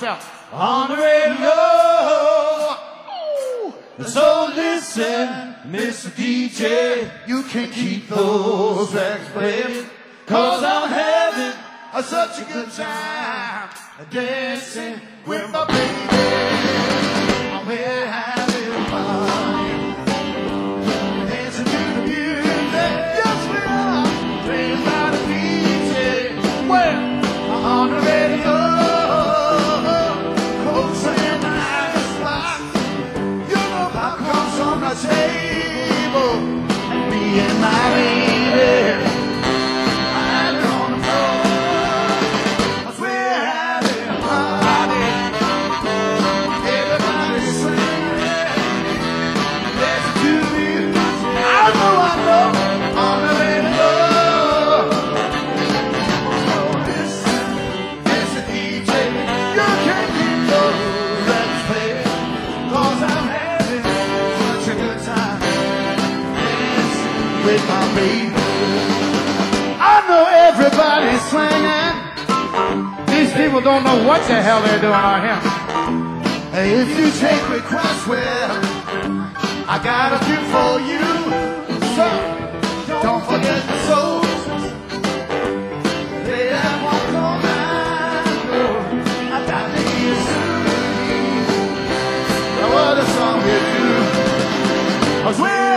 myself on the radio. So listen, Mr. DJ, you can keep those records playing, cause I'm having such a good time. quick crossword. I got a few for you, so don't forget the souls. They have one commando. I got to hear soon. Now what a song you do. we're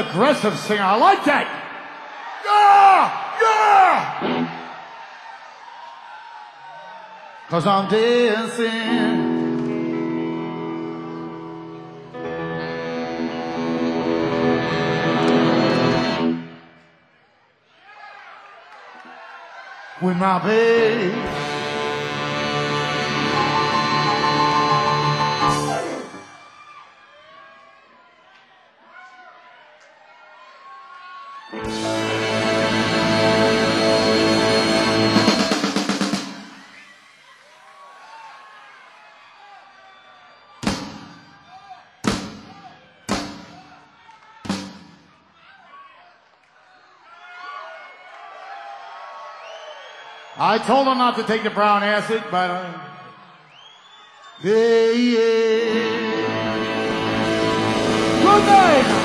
aggressive singer. I like that. Yeah! Yeah! Cause I'm dancing. With my baby. I told him not to take the brown acid, but uh, there. Good night.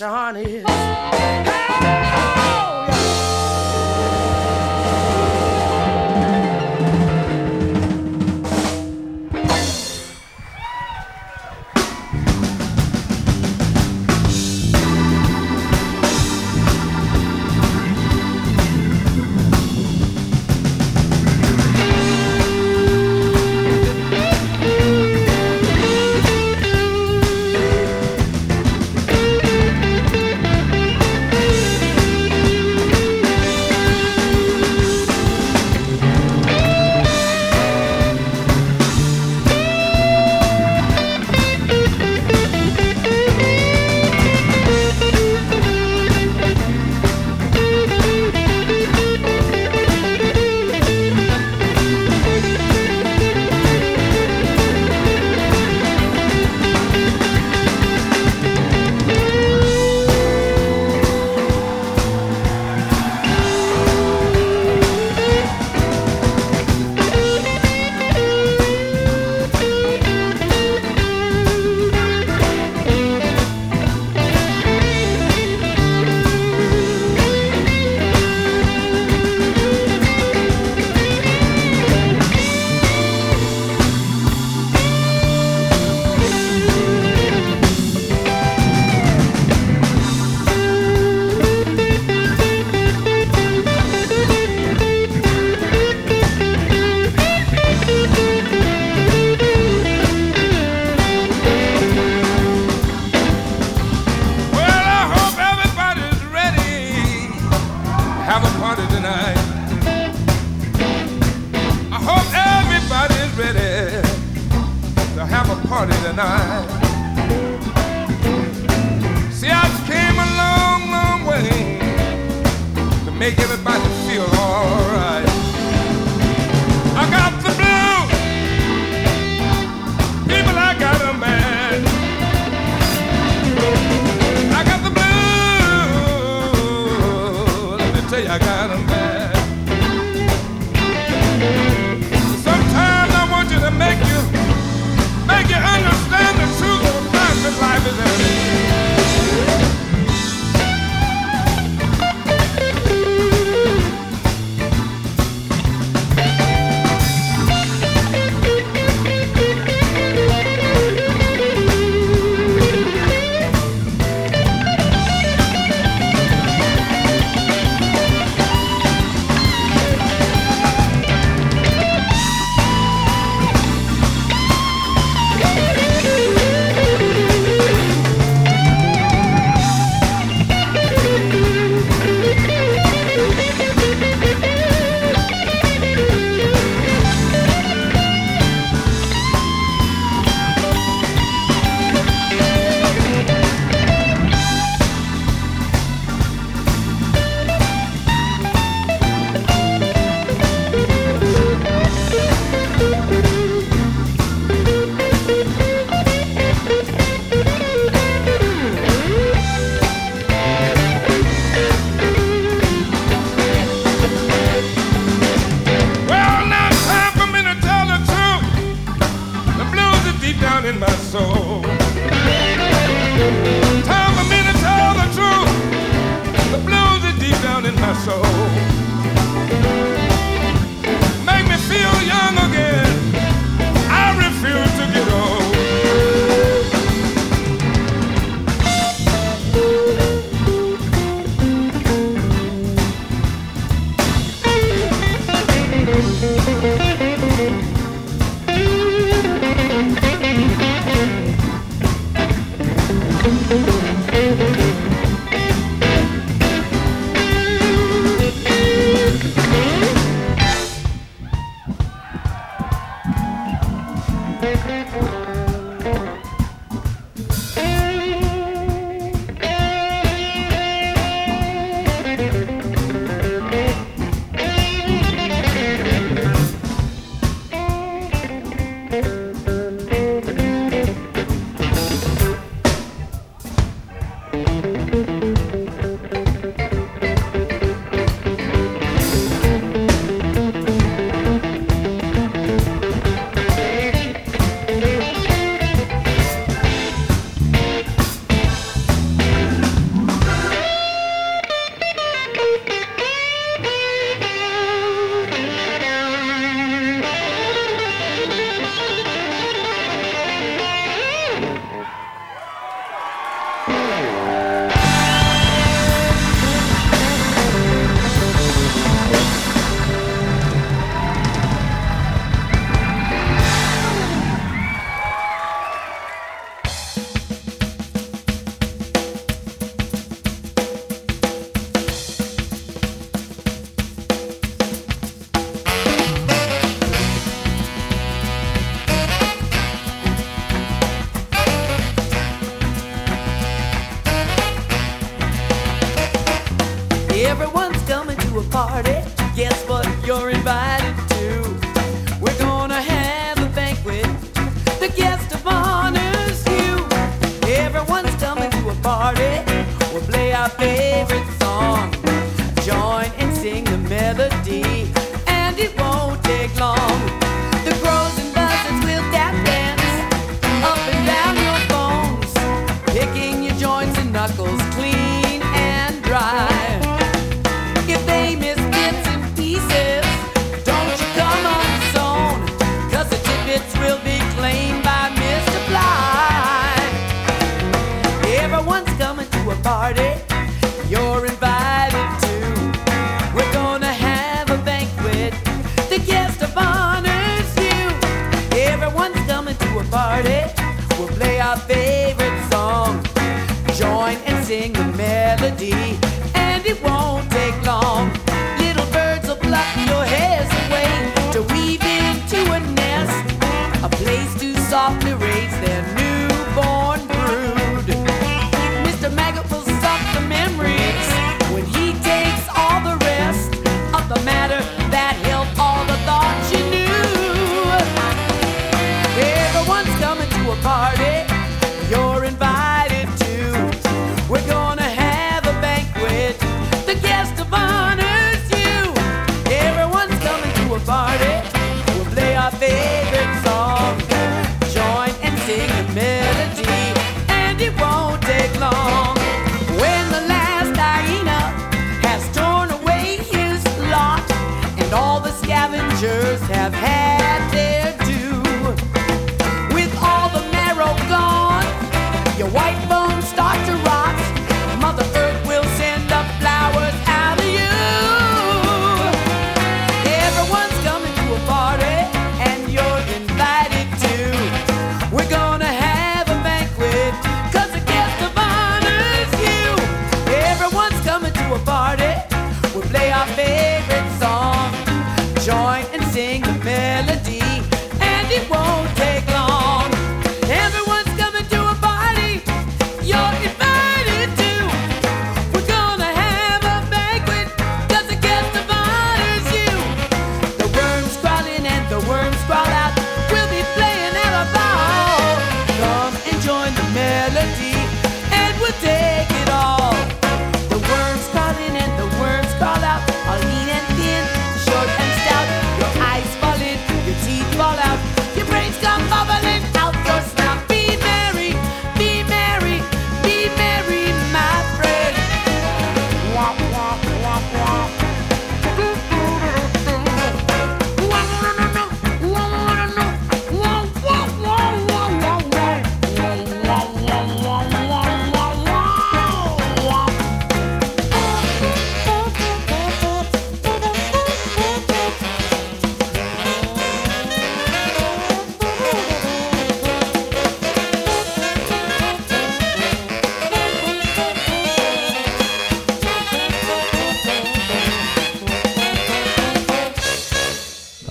Shawnee.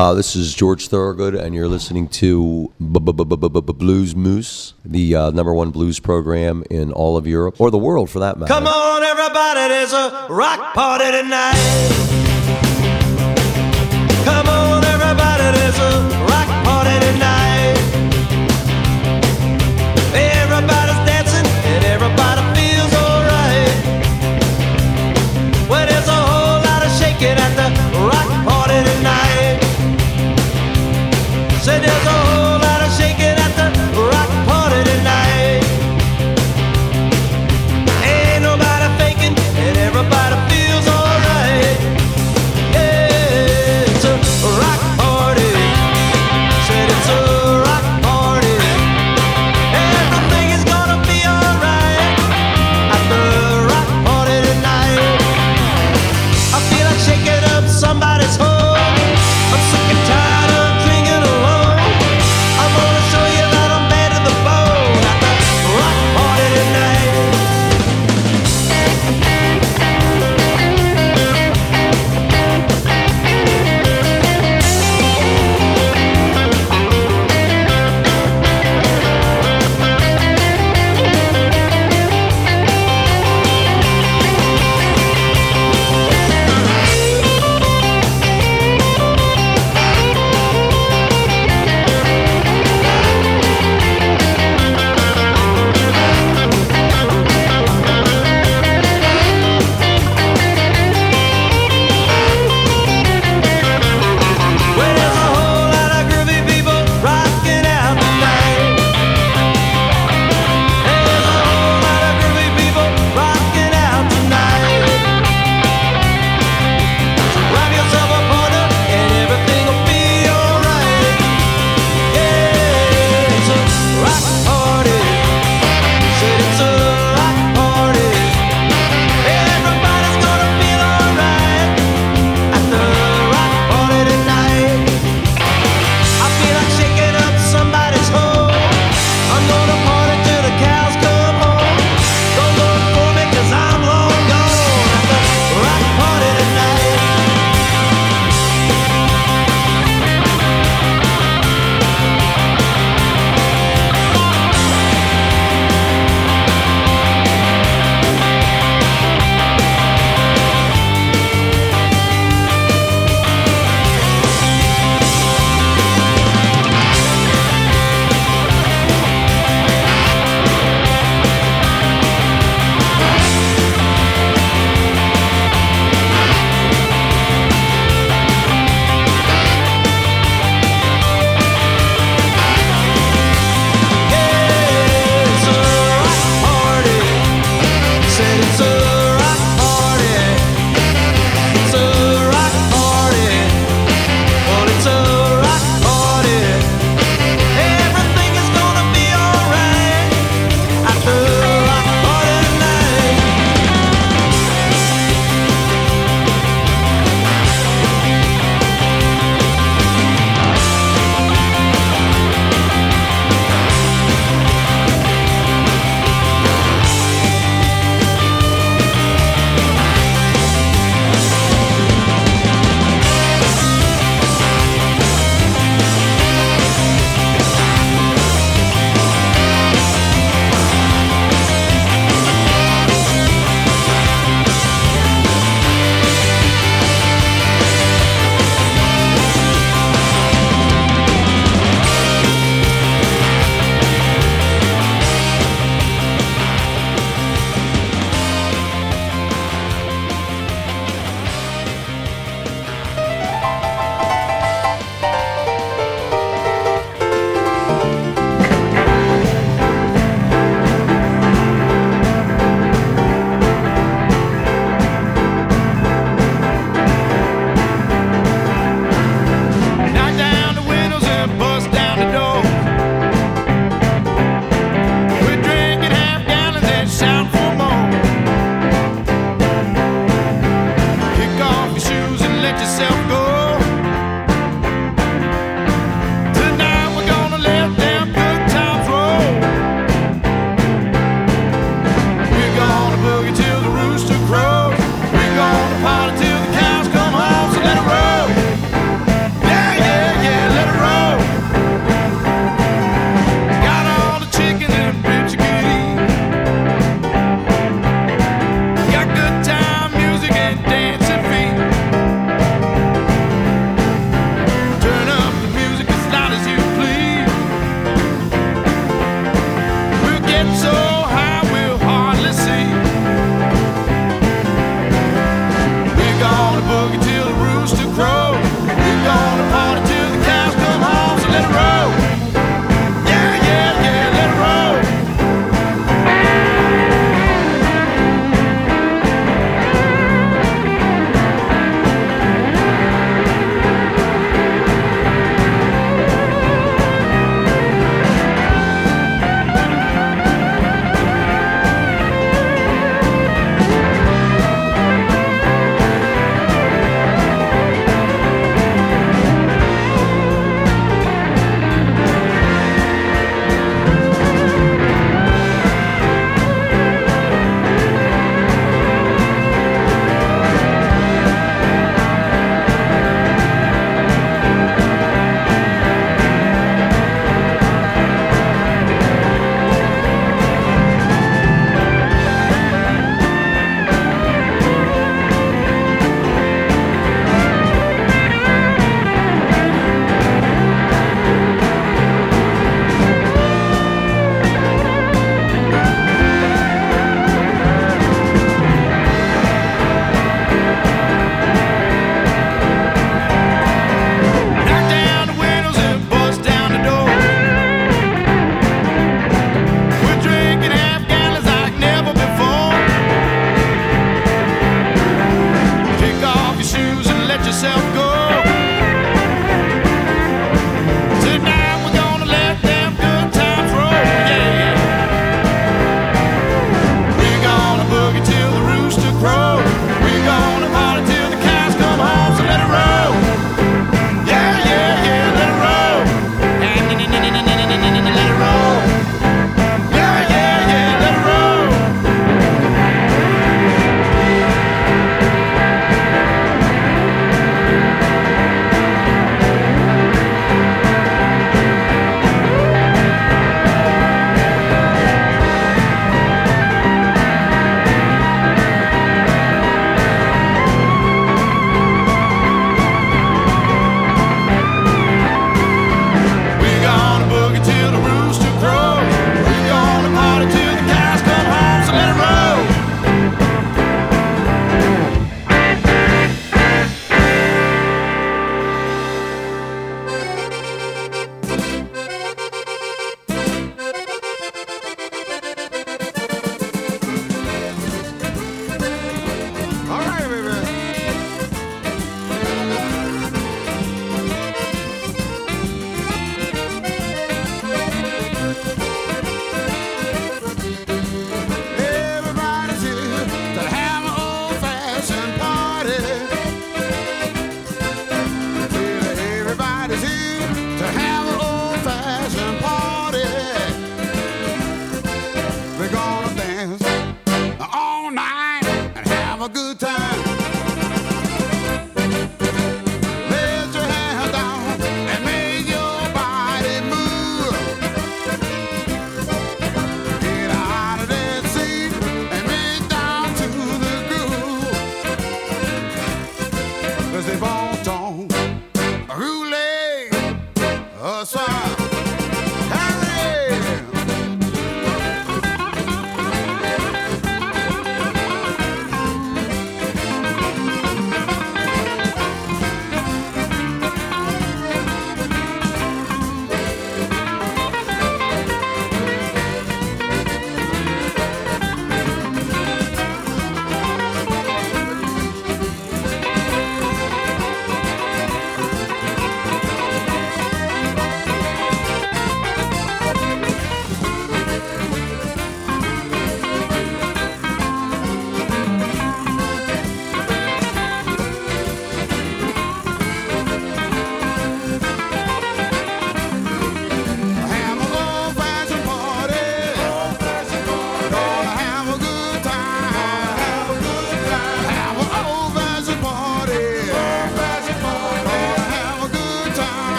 Uh, this is George Thorogood, and you're listening to Blues Moose, the uh, number one blues program in all of Europe, or the world for that matter. Come on, everybody, there's a rock party tonight. Come on, everybody, there's a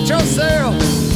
it yourself.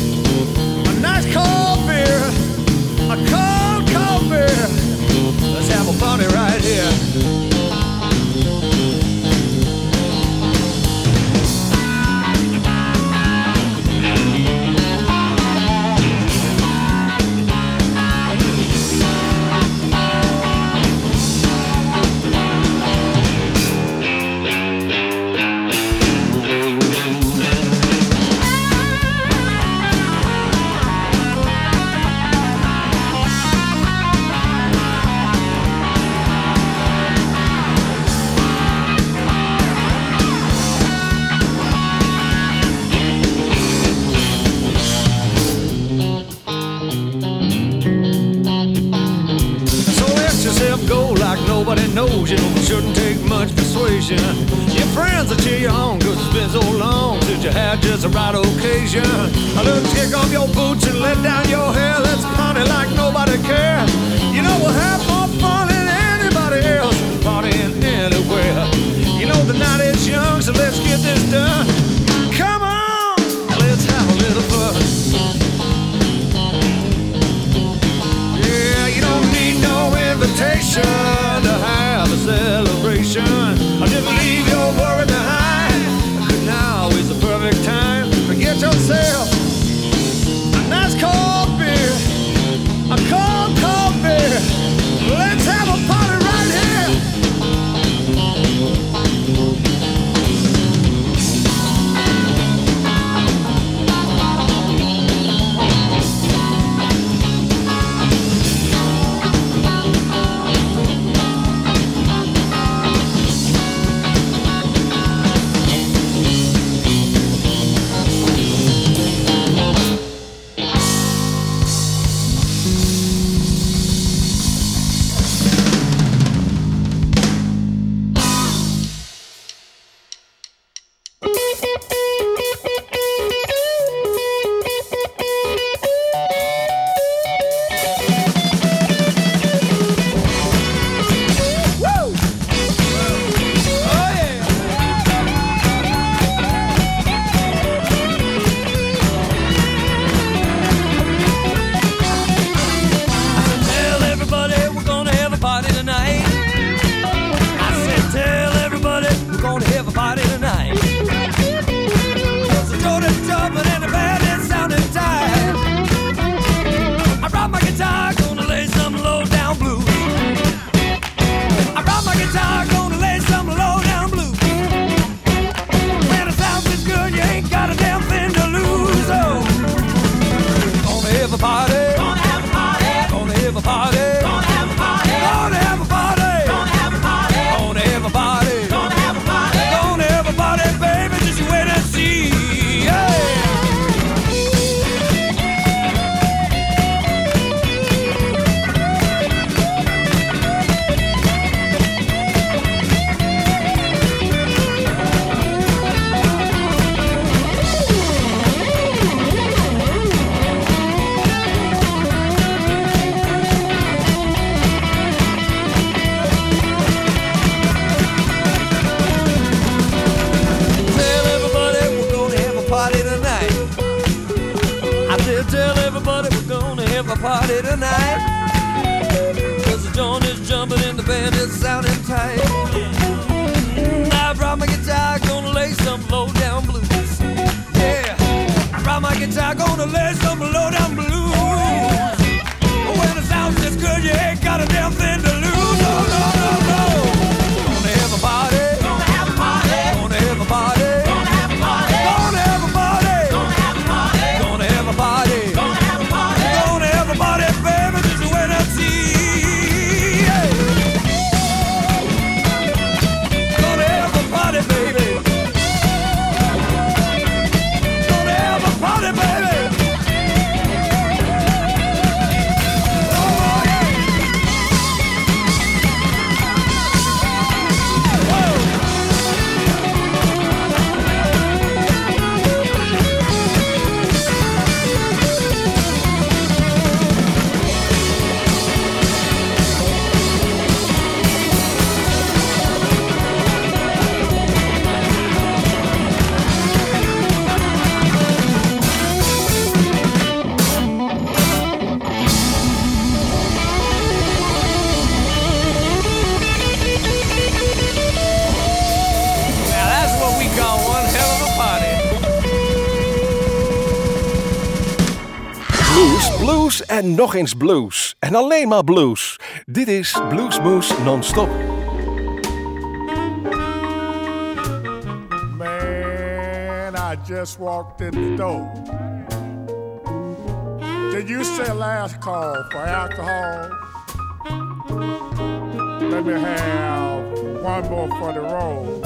nog eens blues. En alleen maar blues. Dit is Blues Moose Non-Stop. Man, I just walked in the door. Did you say last call for alcohol? Let me have one more for the road.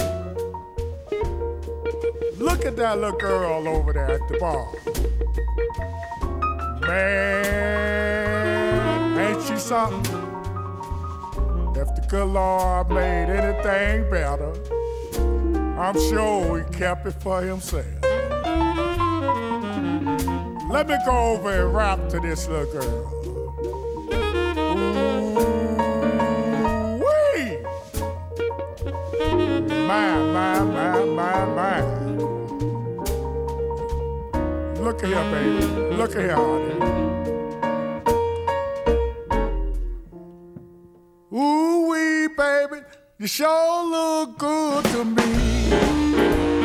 Look at that little girl over there at the bar. Man, ain't she something? If the good Lord made anything better, I'm sure he kept it for himself. Let me go over and rap to this little girl. Look at here, baby. Look here, honey. Ooh wee, baby, you sure look good to me.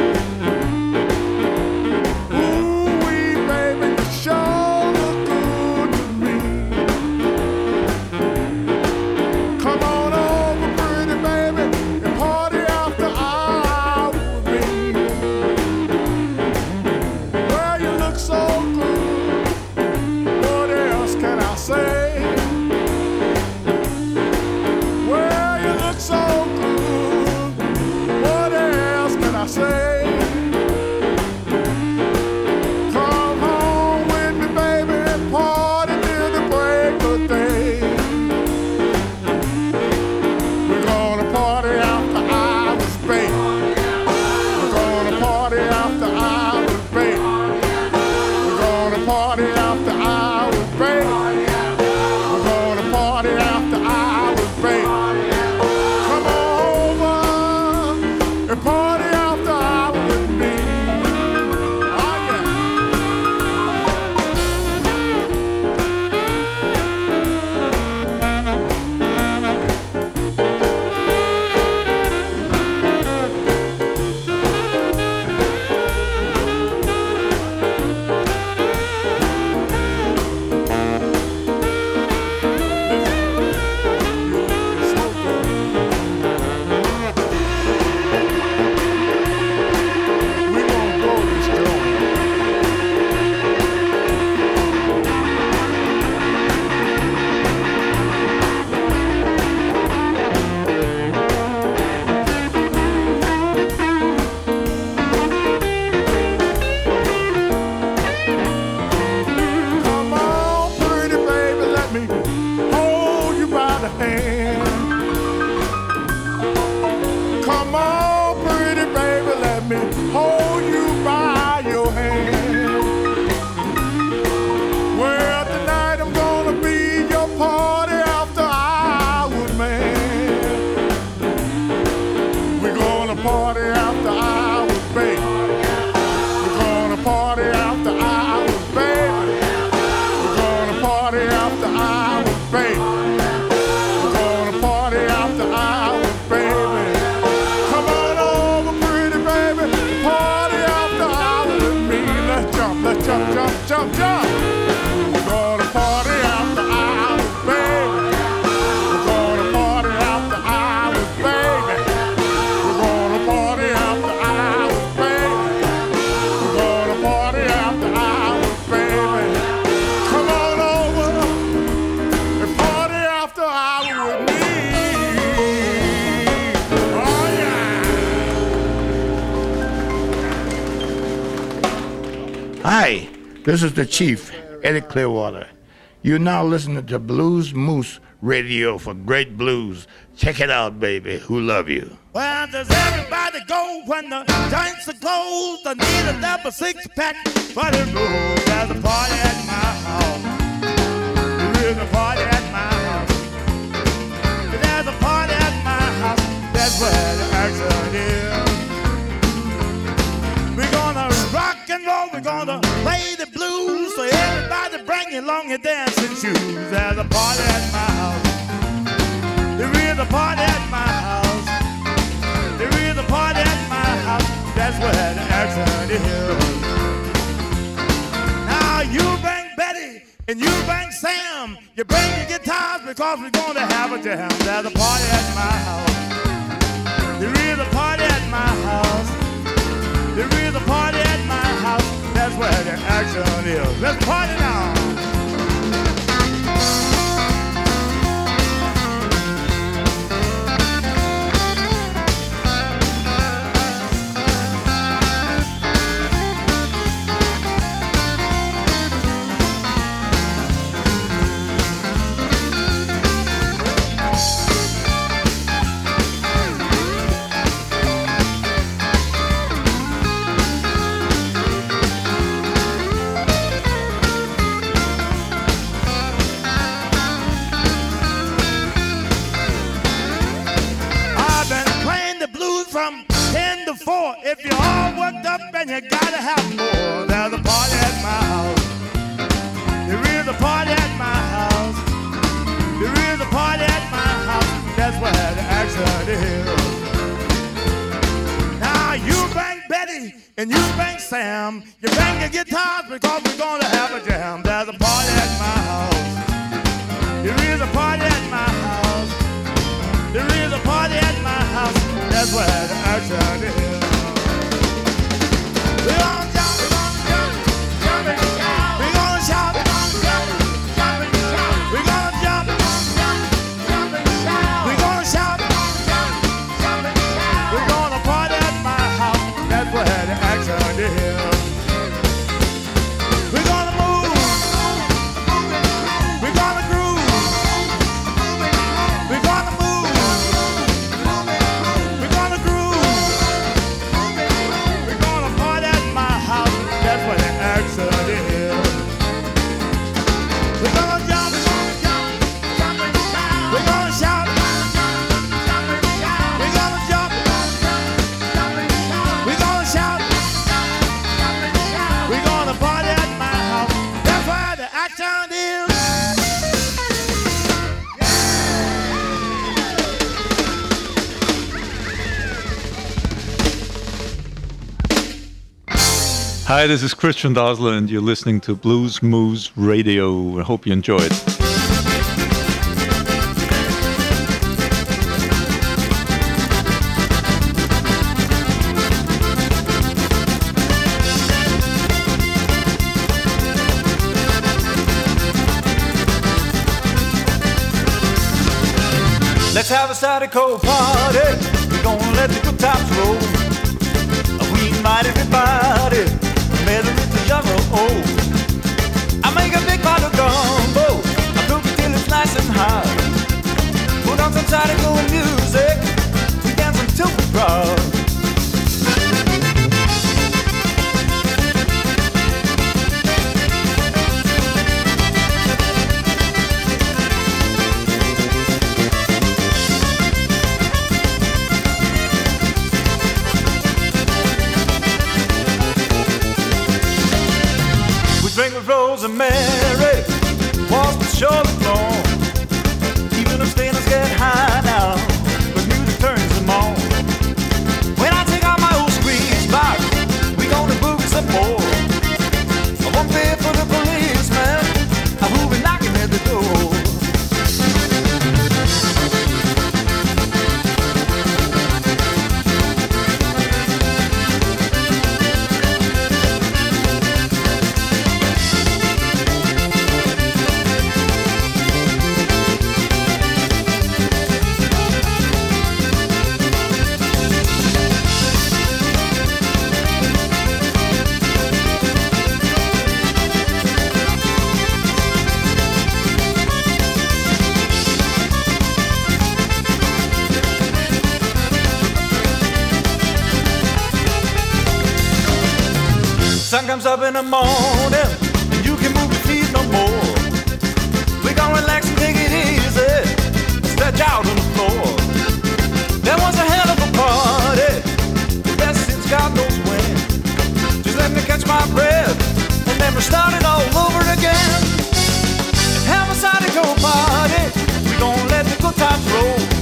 This is the Chief, Eddy Clearwater. You're now listening to Blues Moose Radio for great blues. Check it out, baby. Who love you? Where does everybody go when the joints are closed? I need a double six pack for the road. There's a party at my house. There is a party at my house. There's a party at my house. That's where the action is. We're gonna rock and roll. We're gonna play the blues. So everybody bring along your dancing shoes. There's a party at my house. There is a party at my house. There is a party at my house. That's where the action is. Now you bring Betty and you bring Sam. You bring your guitars because we're gonna have a jam. There's a party at my house. There is a party at my house. There is a party house. That's where the action is. Let's party now. 10 4. If you're all worked up and you gotta have more, there's a party at my house. There is a party at my house. There is a party at my house. That's where the action is. Now you bring Betty and you bring Sam. You bring your guitars because we're gonna have a jam. There's a party at my house. There is a party at my house. There is a party at my house. That's the action is. We're gonna jump, we're gonna shout. We're gonna shout, Hi, this is Christian Dozzler, and you're listening to Blues Moose Radio. I hope you enjoy it. Let's have a Zydeco party. We're gonna let the good times up in the morning, and you can move your feet no more. We gonna relax and take it easy, stretch out on the floor. That was a hell of a party, the best since God knows when. Just let me catch my breath, and then we start it all over again. And have a Zydeco party, we gonna let the good times roll.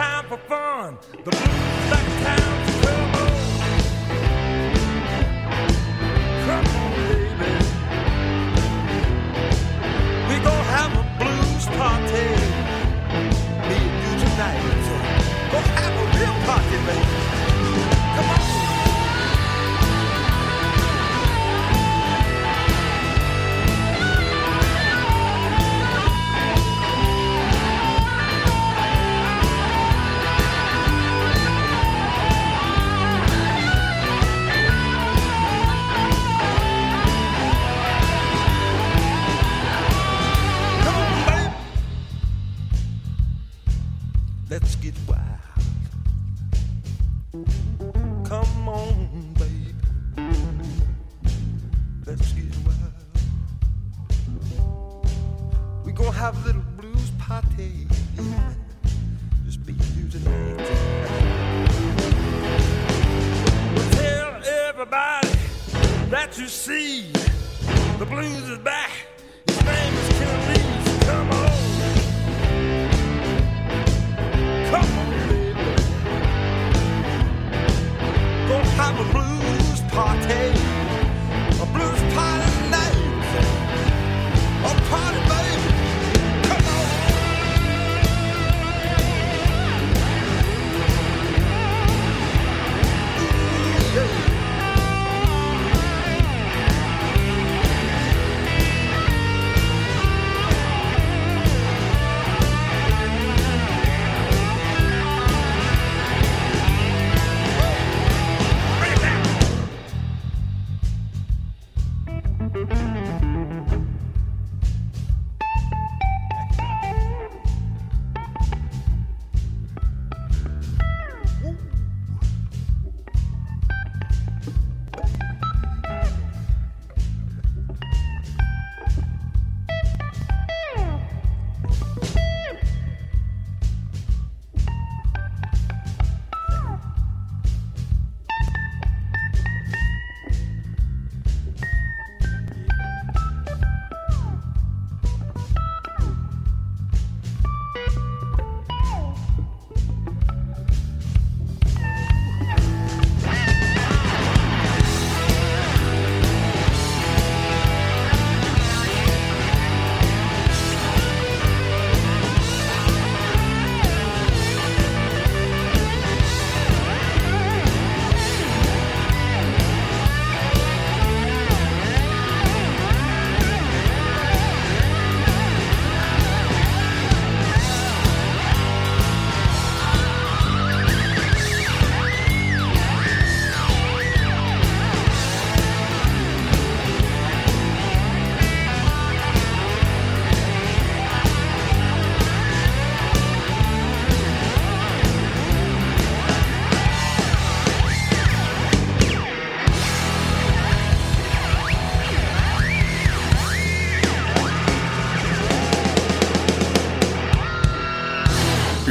Time for fun. The blues in town. So come on. Baby. We gon' have a blues party. Me and you tonight. Gonna have a real party, baby.